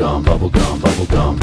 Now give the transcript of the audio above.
gum, bubble gum,